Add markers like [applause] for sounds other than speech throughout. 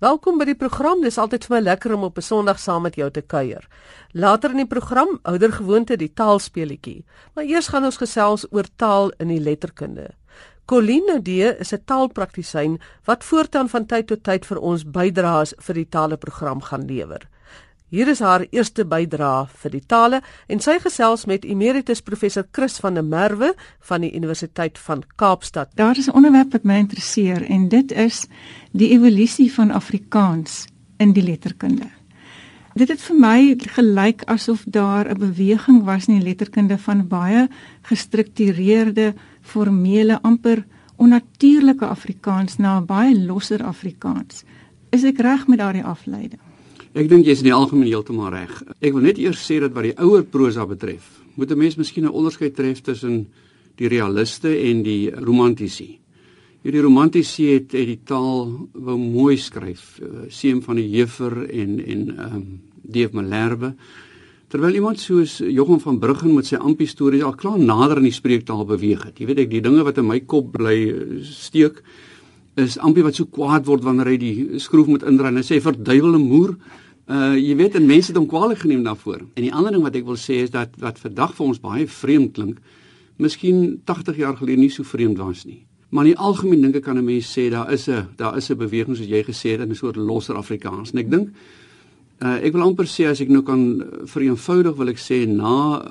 Welkom by die program. Dis altyd vir my lekker om op 'n Sondag saam met jou te kuier. Later in die program, ouer gewoonte die taalspeletjie. Maar eers gaan ons gesels oor taal in die letterkunde. Coline D is 'n taalpraktisyn wat voortaan van tyd tot tyd vir ons bydraes vir die taleprogram gaan lewer. Hier is haar eerste bydrae vir die tale en sy gesels met emeritus professor Chris van der Merwe van die Universiteit van Kaapstad. Daar is 'n onderwerp wat my interesseer en dit is die evolusie van Afrikaans in die letterkunde. Dit het vir my gelyk asof daar 'n beweging was in die letterkunde van baie gestruktureerde, formele, amper onnatuurlike Afrikaans na 'n baie losser Afrikaans. Is ek reg met daardie afleiding? Ek dink jy's in die algemeen heeltemal reg. Ek wil net eers sê dat wat die ouer prosa betref, moet 'n mens miskien 'n onderskeid tref tussen die realiste en die romantici. Hierdie romantici het, het die taal wou mooi skryf, uh, seëm van die Jefer en en ehm um, D.F. Malherbe. Terwyl iemand soos Jochum van Bruggen met sy ampie stories al klaar nader aan die spreektaal beweeg het. Jy weet ek die dinge wat in my kop bly eh, steek is ampie wat so kwaad word wanneer hy die skroef moet indraai en hy sê verduiwel 'n moer Uh jy weet en mense het hom kwaliek geneem daarvoor. En die ander ding wat ek wil sê is dat wat vandag vir ons baie vreemd klink, miskien 80 jaar gelede nie so vreemd was nie. Maar in die algemeen dink ek kan 'n mens sê daar is 'n daar is 'n beweging soos jy gesê het in 'n soort losser Afrikaans. En ek dink uh ek wil amper sê as ek nou kan vereenvoudig wil ek sê na uh,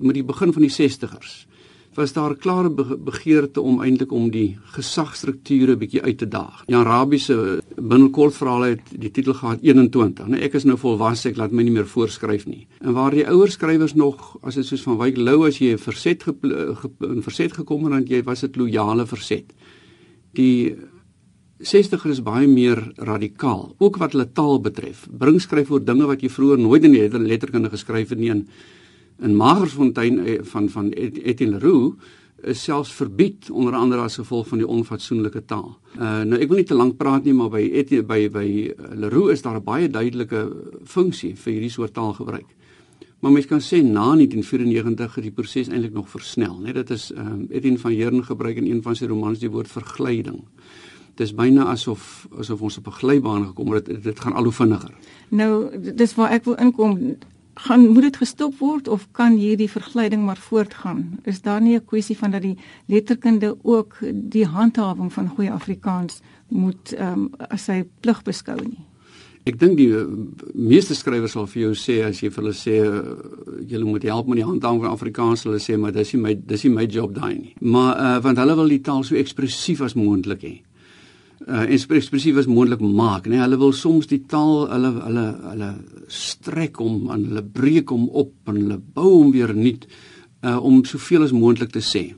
met die begin van die 60ers was daar 'n klare begeerte om eintlik om die gesagstrukture bietjie uit te daag. Jan Rabie se binnekort verhaal het die titel gehad 21. Nou ek is nou volwasse, ek laat my nie meer voorskryf nie. En waar die ouer skrywers nog as dit soos van Wyk Lou as jy 'n verset in verset gekom het, dan jy was dit loyale verset. Die 60er is baie meer radikaal, ook wat hulle taal betref. Bring skryf oor dinge wat jy vroeër nooit in die letterkunde geskryf het nie en in Magersfontein eh, van van Etienne Leroux is selfs verbied onder andere as gevolg van die onfatsoenlike taal. Uh nou ek wil nie te lank praat nie, maar by Etienne by by Leroux is daar 'n baie duidelike funksie vir hierdie soort taalgebruik. Maar mens kan sê na 1994 het die proses eintlik nog versnel, né? Dit is ehm uh, Etienne van Heerden gebruik in een van sy romans die woord verglyding. Dit is byna asof asof ons op 'n glybaan gekom het. Dit, dit gaan al hoe vinniger. Nou, dis waar ek wil inkom gaan moet dit gestop word of kan hierdie verglyding maar voortgaan? Is daar nie 'n kwessie van dat die letterkunde ook die handhawing van goeie Afrikaans moet ehm um, as sy plig beskou nie? Ek dink die uh, meeste skrywers sal vir jou sê as jy vir hulle sê uh, julle moet help met die handhawing van Afrikaans, hulle sê maar dis nie my dis nie my job daai nie. Maar uh, want hulle wil die taal so ekspressief as moontlik hê uh, ekspressief as moontlik maak, né? Nee, hulle wil soms die taal hulle hulle hulle strek om en hulle breek hom op en hulle bou hom weer nuut uh, om soveel as moontlik te sê.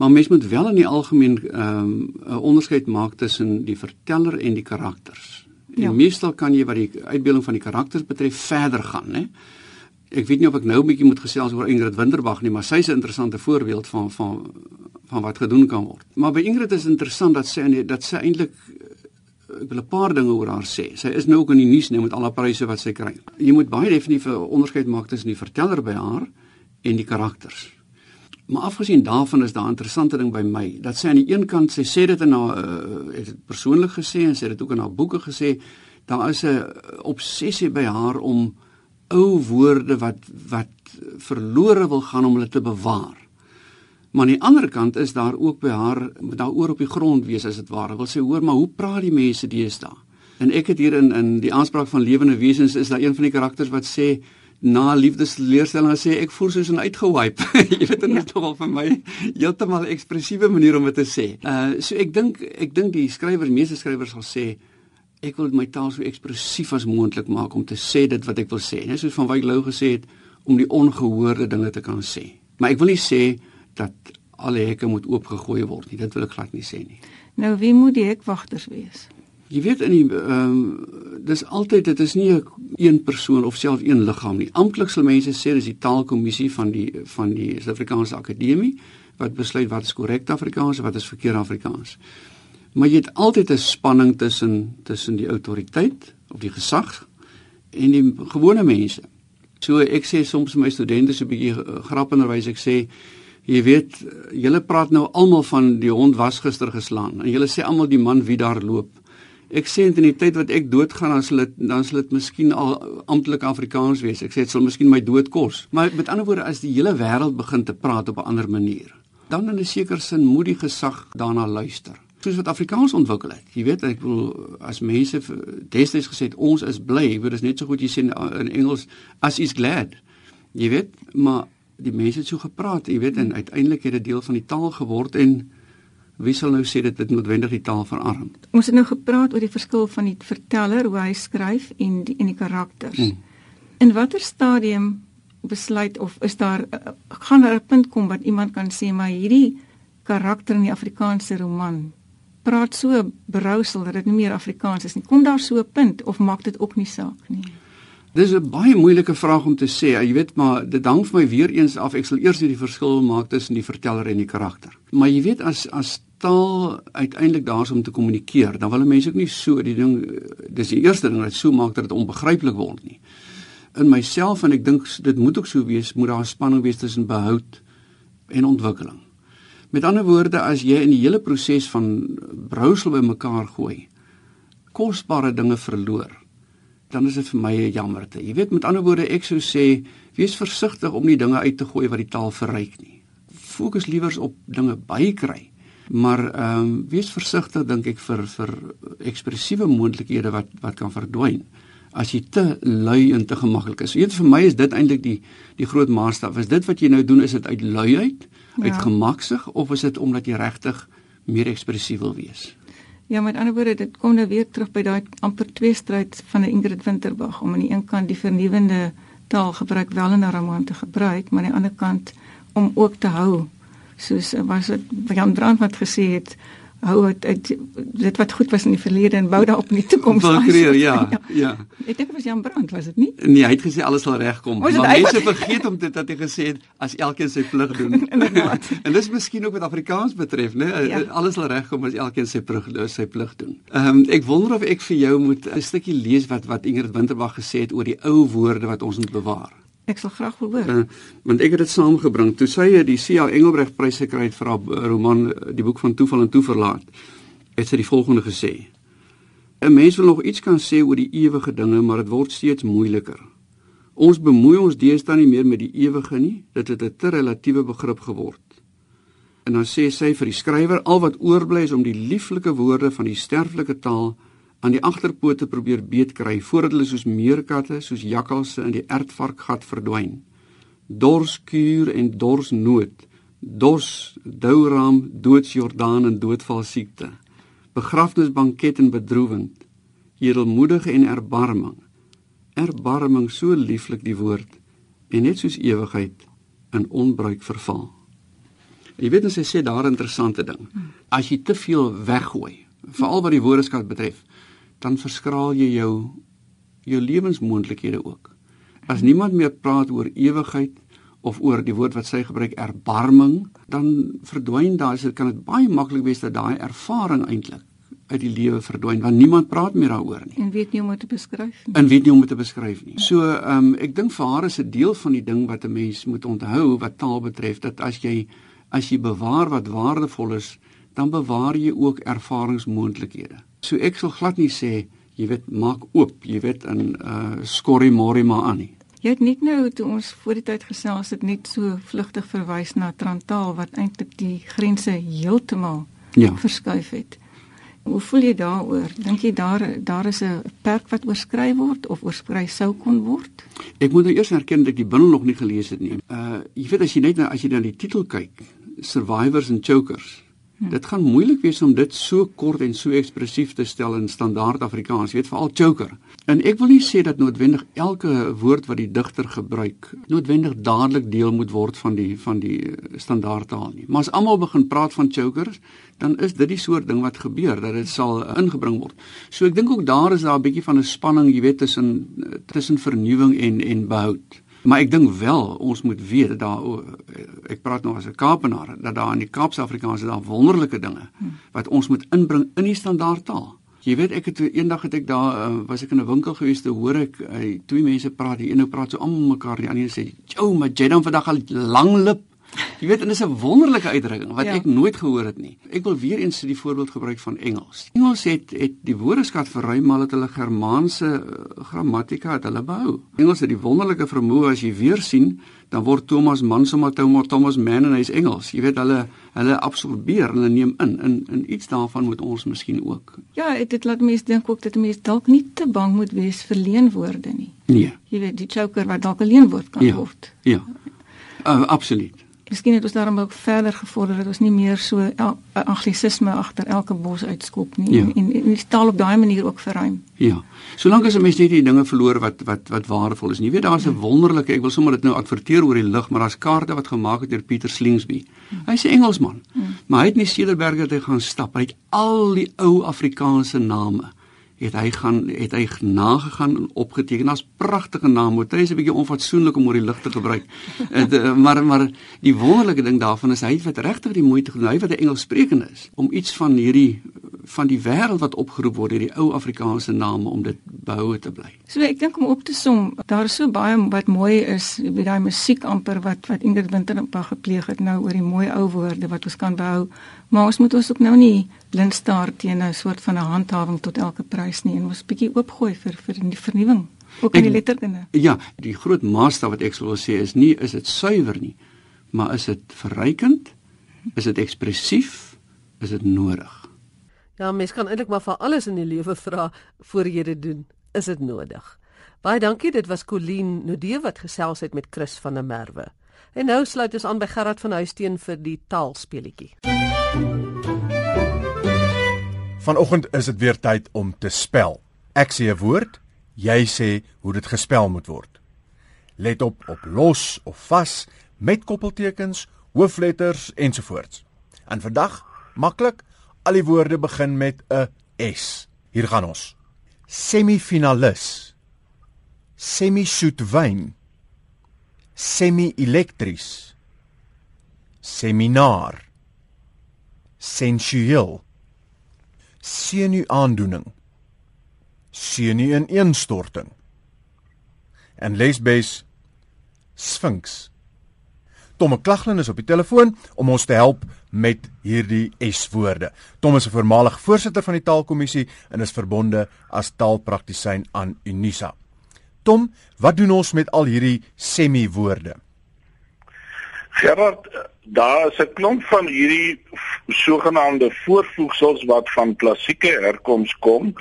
Maar mens moet wel in die algemeen ehm, 'n um, onderskeid maak tussen die verteller en die karakters. En ja. meestal kan jy wat die uitbeelding van die karakters betref verder gaan, né? Ek weet nie of ek nou 'n bietjie moet gesels oor Ingrid Winterbag nie, maar sy is 'n interessante voorbeeld van van van wat gedoen kan word. Maar by Ingrid is interessant dat sy dat sy eintlik ek wil 'n paar dinge oor haar sê. Sy is nou ook in die nuus nou met al haar pryse wat sy kry. Jy moet baie definitief 'n onderskeid maak tussen die verteller by haar en die karakters. Maar afgesien daarvan is daar 'n interessante ding by my dat sy aan die een kant sy sê dit in haar uh, het dit persoonlik gesê en sy het dit ook in haar boeke gesê, daar is 'n obsessie by haar om ou woorde wat wat verlore wil gaan om hulle te bewaar. Maar aan die ander kant is daar ook by haar daaroor op die grond wees as dit ware. Wil sy hoor maar hoe praat die mense deesdae? En ek het hier in in die aanspraak van lewende wesens is daar een van die karakters wat sê na liefdesleerstelling sê ek voel soos 'n uitgewipe. [laughs] jy weet dit ja. is nogal vir my heeltemal ekspressiewe manier om dit te sê. Uh so ek dink ek dink die skrywers, meeste skrywers sal sê ek wil my taal so ekspressief as moontlik maak om te sê dit wat ek wil sê. Net soos van Wyk Lou gesê het om die ongehoorde dinge te kan sê. Maar ek wil nie sê dat alle hekke moet oopgegooi word nie. Dit wil ek glad nie sê nie. Nou wie moet die hekwagters wees? Jy weet in die ehm um, dis altyd dit is nie 'n een persoon of selfs een liggaam nie. Amptelik sal mense sê dis die taalkommissie van die van die Suid-Afrikaanse Akademie wat besluit wat is korrek Afrikaans en wat is verkeerd Afrikaans. Maar jy het altyd 'n spanning tussen tussen die autoriteit of die gesag en die gewone mense. So ek sê soms my studente so 'n bietjie grappenderwys ek sê jy weet julle praat nou almal van die hond was gister geslaan en julle sê almal die man wie daar loop Ek sê in die tyd wat ek doodgaan dan sal dit dan sal dit miskien al amptelik Afrikaans wees. Ek sê dit sal miskien my dood kos. Maar met ander woorde as die hele wêreld begin te praat op 'n ander manier, dan in 'n sekere sin moet die gesag daarna luister. Soos wat Afrikaans ontwikkel het. Jy weet, ek wil as mense destyds gesê het ons is bly, dit is net so goed jy sê in Engels as is glad. Jy weet, maar die mense het so gepraat, jy weet, en uiteindelik het dit deel van die taal geword en Wie sal nou sê dit dit noodwendig die taal verarm? Ons het nou gepraat oor die verskil van die verteller hoe hy skryf en die en die karakters. Hmm. In watter stadium besluit of is daar gaan daar 'n punt kom wat iemand kan sê maar hierdie karakter in die Afrikaanse roman praat so berousel dat dit nie meer Afrikaans is nie. Kom daar so 'n punt of maak dit ook nie saak nie? Dis 'n baie moeilike vraag om te sê. Jy weet maar dit hang vir my weer eens af. Ek sal eers die verskil maak tussen die verteller en die karakter. Maar jy weet as as taal uiteindelik daar's om te kommunikeer, dan wil mense ook nie so die ding dis die eerste ding wat so maak dat dit onbegryplik word nie. In myself en ek dink dit moet ook so wees, moet daar 'n spanning wees tussen behoud en ontwikkeling. Met ander woorde, as jy in die hele proses van brousel bymekaar gooi, kosbare dinge verloor, dan is dit vir my 'n jammerte. Jy weet met ander woorde, ek sou sê, wees versigtig om nie dinge uit te gooi wat die taal verryk nie. Fokus liewer op dinge bykry maar ehm um, wees versigtig dink ek vir vir ekspressiewe moontlikhede wat wat kan verdwyn as jy te lui en te gemaklik is. Weet vir my is dit eintlik die die groot maatstaf. Is dit wat jy nou doen is dit uit luiheid, ja. uit gemaksig of is dit omdat jy regtig meer ekspressief wil wees? Ja, met ander woorde, dit kom nou weer terug by daai amper twee stryd van Ingrid Winterbag om aan die een kant die vernuwende taal gebruik wel in 'n roman te gebruik, maar aan die ander kant om ook te hou soos eh, was dit Jan Brand wat gesê het hou het, het dit wat goed was in die verlede en bou daarop in die toekoms aan. Kreer, [laughs] ja, ja. ja. Ek dink dit was Jan Brand, was dit nie? Nee, hy het gesê alles sal regkom. Maar mense vergeet om dit dat hy gesê het as elkeen sy plig doen. [laughs] [laughs] en dis miskien ook wat Afrikaans betref, né? Ja. Alles sal regkom as elkeen sy plig sy plig doen. Ehm um, ek wonder of ek vir jou moet 'n stukkie lees wat wat Ingrid Winterbag gesê het oor die ou woorde wat ons moet bewaar. Ek sal graag wil hoor. Uh, want ek het dit saamgebring. Toe sy die C.A. Engelbreg prys gekry het vir haar roman Die boek van toeval en toeverlaat. Het sy die volgende gesê: 'n Mens wil nog iets kan sê oor die ewige dinge, maar dit word steeds moeiliker. Ons bemoei ons deesdae nie meer met die ewige nie. Dit het 'n te relatiewe begrip geword. En dan sê sy vir die skrywer: Al wat oorbly is om die lieflike woorde van die sterflike taal aan die agterpote probeer beet kry voordat hulle soos meerkatte, soos jakkalse in die ertvarkgat verdwyn. Dorskuur en dorsnood, dors, douram, doodsjordaan en doodval siekte. Begrafnisbanket en bedroewend, edelmoedige en erbarming. Erbarming so lieflik die woord en net soos ewigheid in onbruik verval. Jy weet hy sê daar 'n interessante ding. As jy te veel weggooi, veral wat die woordeskat betref, dan verskraal jy jou jou lewensmoontlikhede ook. As niemand meer praat oor ewigheid of oor die woord wat sy gebruik erbarming, dan verdwyn daai se kan dit baie maklik wees dat daai ervaring eintlik uit die lewe verdwyn want niemand praat meer daaroor nie. En weet nie hoe om dit te beskryf nie. En weet nie hoe om dit te beskryf nie. So, ehm um, ek dink vir haar is 'n deel van die ding wat 'n mens moet onthou wat taal betref dat as jy as jy bewaar wat waardevol is, dan bewaar jy ook ervaringsmoontlikhede. So ek sal glad nie sê jy weet maak oop, jy weet in uh skorrie morie maar aan nie. Jy het net nou toe ons voor die tyd gesels het net so vlugtig verwys na Trantaal wat eintlik die grense heeltemal ja. verskuif het. Hoe voel jy daaroor? Dink jy daar daar is 'n perk wat oorskry word of oorskry sou kon word? Ek moet nou eers erken dat ek die bundel nog nie gelees het nie. Uh jy weet as jy net as jy dan die titel kyk, Survivors and Chokers, Dit gaan moeilik wees om dit so kort en so ekspressief te stel in standaard Afrikaans, weet veral choker. En ek wil nie sê dat noodwendig elke woord wat die digter gebruik noodwendig dadelik deel moet word van die van die standaardtaal nie. Maar as almal begin praat van chokers, dan is dit die soort ding wat gebeur dat dit sal ingebring word. So ek dink ook daar is daar 'n bietjie van 'n spanning, jy weet, tussen tussen vernuwing en en behoud. Maar ek dink wel ons moet weet dat daar ek praat nou as 'n Kaapenaar dat daar in die Kaapse Afrikaans daar wonderlike dinge wat ons moet inbring in die standaardtaal. Jy weet ek het eendag het ek daar uh, was ek in 'n winkel gewees te hoor ek uh, twee mense praat die een ou praat so almal mekaar die ander sê jou maar jy dan vandag al lang lip Jy weet, dit is 'n wonderlike uitdrukking wat ja. ek nooit gehoor het nie. Ek wil weer eens die voorbeeld gebruik van Engels. Engels het het die woordeskat verruim maar het hulle Germaanse uh, grammatika het hulle behou. Engels het die wonderlike vermoë as jy weer sien, dan word Thomas Mann sommer Thomas Thomas Mann en hy's Engels. Jy weet hulle hulle absorbeer, hulle neem in in in iets daarvan moet ons miskien ook. Ja, dit laat mense dink ook dat mense dalk nie te bang moet wees vir leenwoorde nie. Nee. Jy weet die choker wat dalk 'n leenwoord kan ja. word. Ja. Uh, absoluut. Miskien het ons daarom ook verder gevorder dat ons nie meer so 'n anglisisme agter elke bos uitskop nie ja. en en die taal op daai manier ook verruim. Ja. Solank as 'n mens net die dinge verloor wat wat wat waardevol is. Jy weet daar's 'n wonderlike, ek wil sommer dit nou adverteer oor die lig, maar daar's kaarte wat gemaak het deur Pieter Slingsby. Hy's 'n Engelsman. Ja. Maar hy het nie Cederberg toe gaan stap. Hy het al die ou Afrikaanse name het hy gaan het hy nagegaan en opgeteken. Daar's pragtige name. Dit is 'n bietjie onfatsoenlik om oor die lig te gebruik. [laughs] het, uh, maar maar die wonderlike ding daarvan is hy het regtig die moeite gedoen. Hy wat 'n Engelssprekende is om iets van hierdie van die wêreld wat opgeroep word hierdie ou Afrikaanse name om dit behoue te bly. So ek dink om op te som, daar is so baie wat mooi is, wie daai musiek amper wat wat Ingrid Winterpa gepleeg het nou oor die mooi ou woorde wat ons kan behou. Maar ons moet ons ook nou nie blind staar teen 'n soort van 'n handhawing tot elke prys nie en ons bietjie oopgooi vir vir die vernuwing ook in die letterkunde. Ja, die groot master wat ek wil sê is nie is dit suiwer nie, maar is dit verrykend? Is dit ekspressief? Is dit nodig? Ja, mens kan eintlik maar vir alles in die lewe vra voor jy dit doen. Is dit nodig? Baie dankie, dit was Colleen Nodee wat gesels het met Chris van der Merwe. En nou sluit ons aan by Gerard van Huisteen vir die taalspeletjie. Vanoggend is dit weer tyd om te spel. Ek sê 'n woord, jy sê hoe dit gespel moet word. Let op op los of vas met koppeltekens, hoofletters ensovoorts. En vandag, maklik, al die woorde begin met 'n S. Hier gaan ons. Semifinalis. Semi-soet wyn semi-elektries seminar sensueel senu aandoening senu ineenstorting en lesbes sphinx Tom Klaglin is op die telefoon om ons te help met hierdie S-woorde. Tom is 'n voormalige voorsitter van die Taalkommissie en is verbonde as taalpraktisyn aan Unisa. Tom, wat doen ons met al hierdie semi-woorde? Gerard, daar is 'n klomp van hierdie sogenaamde voorvoegsels wat van klassieke herkoms kom.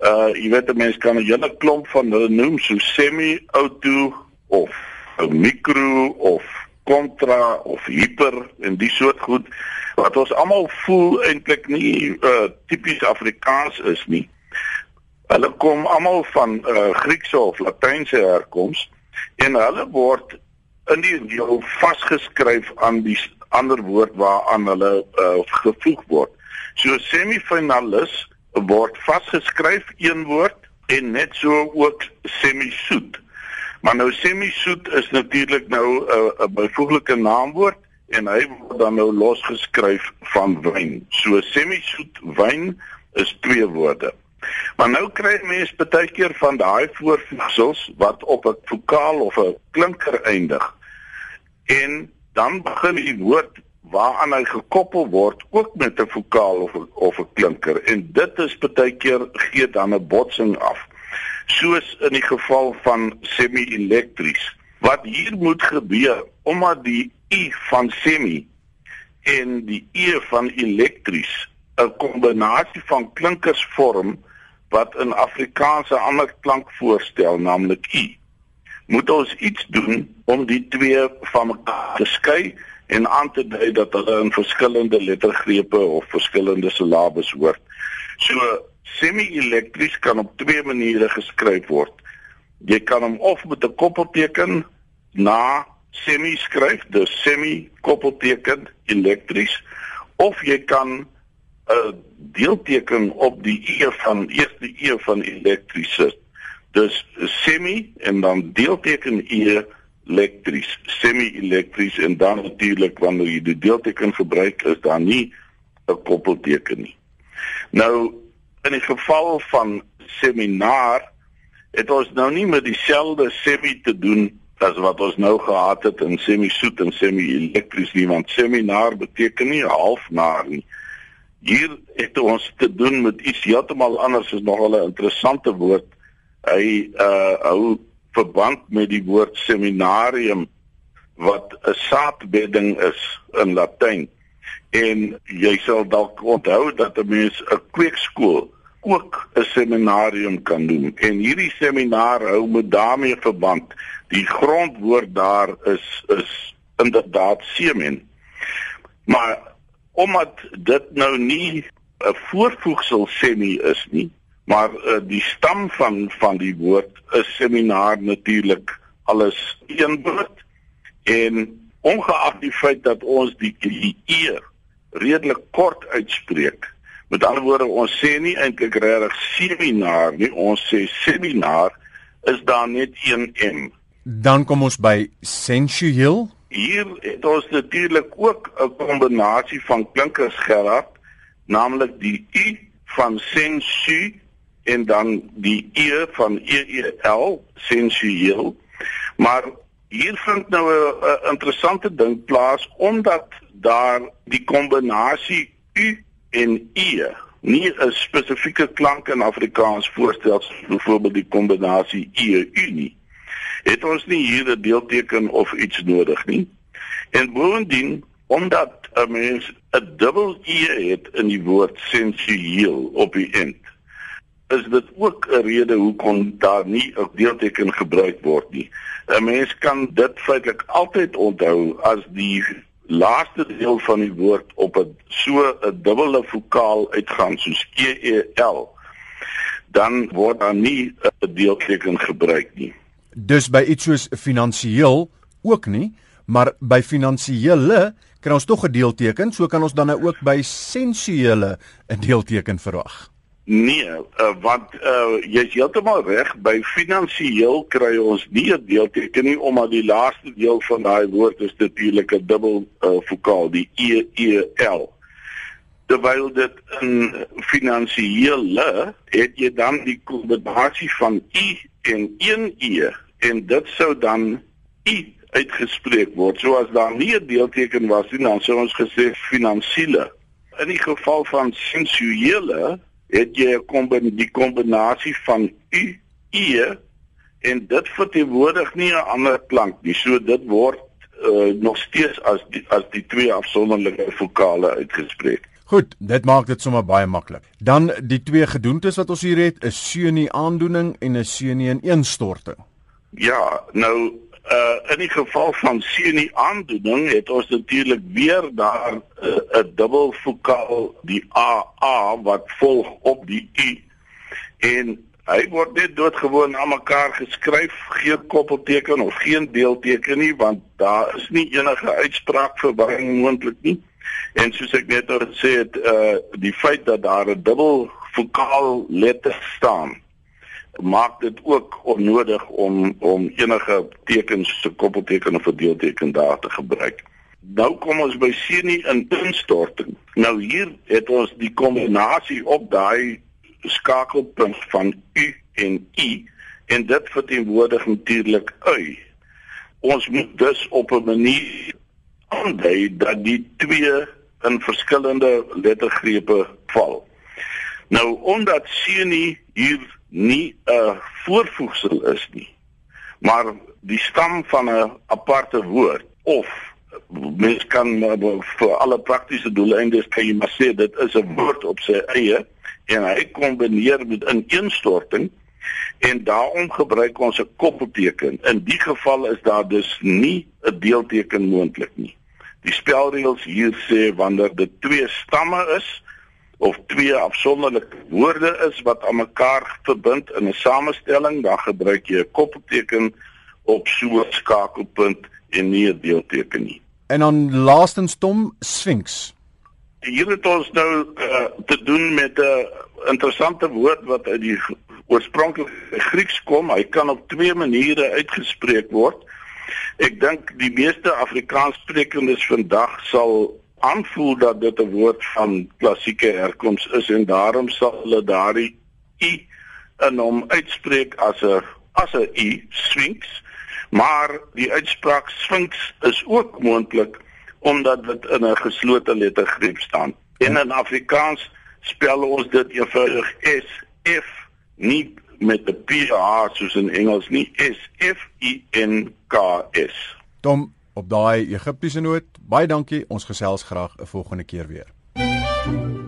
Uh jy weet 'n mens kan 'n hele klomp van hulle noem so semi-auto of 'n mikro of kontra of hiper en die soort goed wat ons almal voel eintlik nie uh tipies Afrikaans is nie. Hulle kom almal van uh, Griekse of Latynse herkoms en hulle word in die deel vasgeskryf aan die ander woord waaraan hulle uh, gevoeg word. So semifinalis word vasgeskryf een woord en net so ook semisoet. Maar nou semisoet is natuurlik nou 'n uh, byvoeglike naamwoord en hy word dan nou losgeskryf van wyn. So semisoet wyn is twee woorde. Maar nou kry mense baie keer van daai voorvoegsels wat op 'n vokaal of 'n klinker eindig. En dan begin die woord waaraan hy gekoppel word ook met 'n vokaal of of 'n klinker en dit is baie keer gee dan 'n botsing af. Soos in die geval van semi-elektries. Wat hier moet gebeur omdat die u van semi en die e van elektries 'n kombinasie van klinkers vorm wat in Afrikaans 'n ander klank voorstel, naamlik i. Moet ons iets doen om die twee van mekaar te skei en aan te dui dat hulle in verskillende lettergrepe of verskillende silabes hoort. So semi-elektries kan op twee maniere geskryf word. Jy kan hom of met 'n koppelteken na semi skryf, dus semi koppelteken elektries, of jy kan 'n deelteken op die e van eerste e van elektrisiteit. Dus semi en dan deelteken e elektries, semi-elektries en dan natuurlik wanneer jy die deelteken gebruik is daar nie 'n koppelteken nie. Nou in die geval van seminar het ons nou nie met dieselfde semi te doen as wat ons nou gehad het in semi-soet en semi-elektries nie want seminar beteken nie halfnaar nie. Hier het ons te doen met iets heeltemal anders is nogal 'n interessante woord. Hy uh hou verband met die woord seminarium wat 'n saadbedding is in Latyn. En jy sal dalk onthou dat 'n mens 'n kweekskool ook 'n seminarium kan doen. En hierdie seminar hou met daarmee verband. Die grondwoord daar is is inderdaad semen. Maar omdat dit nou nie 'n voorvoegsel semi is nie, maar uh, die stam van van die woord is seminar natuurlik alles een woord en ongeag die feit dat ons die eer redelik kort uitspreek Met ander woorde, ons sê nie eintlik regtig seminar nie, ons sê seminar is daar net een M. Dan kom ons by sensueel. Hier het ons natuurlik ook 'n kombinasie van klinkers gehad, naamlik die U van sensu en dan die E van EEL, sensueel. Maar hier vind nou 'n interessante ding plaas omdat daar die kombinasie U en e nie 'n spesifieke klank in Afrikaans voorstel byvoorbeeld die kombinasie e u nie het ons nie hier 'n deelteken of iets nodig nie en bovendien omdat 'n mens 'n dubbel e het in die woord sensueel op die eind is dit ook 'n rede hoekom daar nie 'n deelteken gebruik word nie 'n mens kan dit feitelik altyd onthou as die laaste deel van die woord op 'n so 'n dubbele vokaal uitgaan soos e e l dan word daar nie 'n deelteken gebruik nie. Dus by iets soos finansiëel ook nie, maar by finansiële kry ons tog 'n deelteken, so kan ons dan nou ook by sensuele 'n deelteken verwag. Nee, uh, want uh, jy's heeltemal reg by finansiëel kry ons nie 'n deelteken nie omdat die laaste deel van daai woord is natuurlik 'n dubbel uh, vokaal, die e e l. Terwyl dit in finansiële het jy dan die kombinasie van i en een e en dit sou dan i uitgespreek word. So as daar nie 'n deelteken was nie, dan sou ons gesê finansiële. In die geval van sensuele het jy 'n kombin die kombinasie van u e en dit verteenwoordig nie 'n ander klank nie. So dit word uh, nog steeds as die, as die twee afsonderlike vokale uitgespreek. Goed, dit maak dit sommer baie maklik. Dan die twee gedoentes wat ons hier het, is seunie aandoening en 'n seunie ineenstorting. Ja, nou uh in die geval van seunie aandoening het ons natuurlik weer daar 'n uh, dubbel vokaal die aa wat volg op die u en hy word net doodgewoon aan mekaar geskryf geen koppelteken of geen deelteken nie want daar is nie enige uitspraak verwarring moontlik nie. En soos ek net al gesê het uh die feit dat daar 'n dubbel vokaal letter staan maak dit ook onnodig om om enige tekens se koppelteken of 'n deelteken daar te gebruik. Nou kom ons by senie in instorting. Nou hier het ons die kombinasie op daai skakelpunt van u en i en dit verteenwoordig natuurlik ui. Ons moet dus op 'n manier aandui dat die twee in verskillende lettergrepe val. Nou omdat senie hier nie 'n voorvoegsel is nie maar die stam van 'n aparte woord of mens kan vir alle praktiese doeleindes kan jy maar sê dit is 'n woord op sy eie en hy kombineer met ineenstorting en daarom gebruik ons 'n koppelteken. In die geval is daar dus nie 'n deelteken moontlik nie. Die spelreëls hier sê wanneer dit twee stamme is of twee afsonderlike woorde is wat aan mekaar verbind in 'n samestelling, dan gebruik jy 'n koppelteken op so 'n skakelpunt en nie 'n deelteken nie. En dan laastens tom Sphinx. Hier het ons nou uh, te doen met 'n interessante woord wat uit die oorspronklike Grieks kom. Hy kan op twee maniere uitgespreek word. Ek dink die meeste Afrikaanssprekendes vandag sal aanvoel dat dit 'n woord van klassieke herkoms is en daarom sal hulle daardie i in hom uitspreek as 'n as 'n i sphinx maar die uitspraak Sphinx is ook moontlik omdat dit in 'n geslote lettergreep staan. En in Afrikaans spel ons dit eenvoudig S F nie met 'n PH soos in Engels nie S F I N K S. Tom, op daai Egiptiese noot, baie dankie. Ons gesels graag 'n volgende keer weer.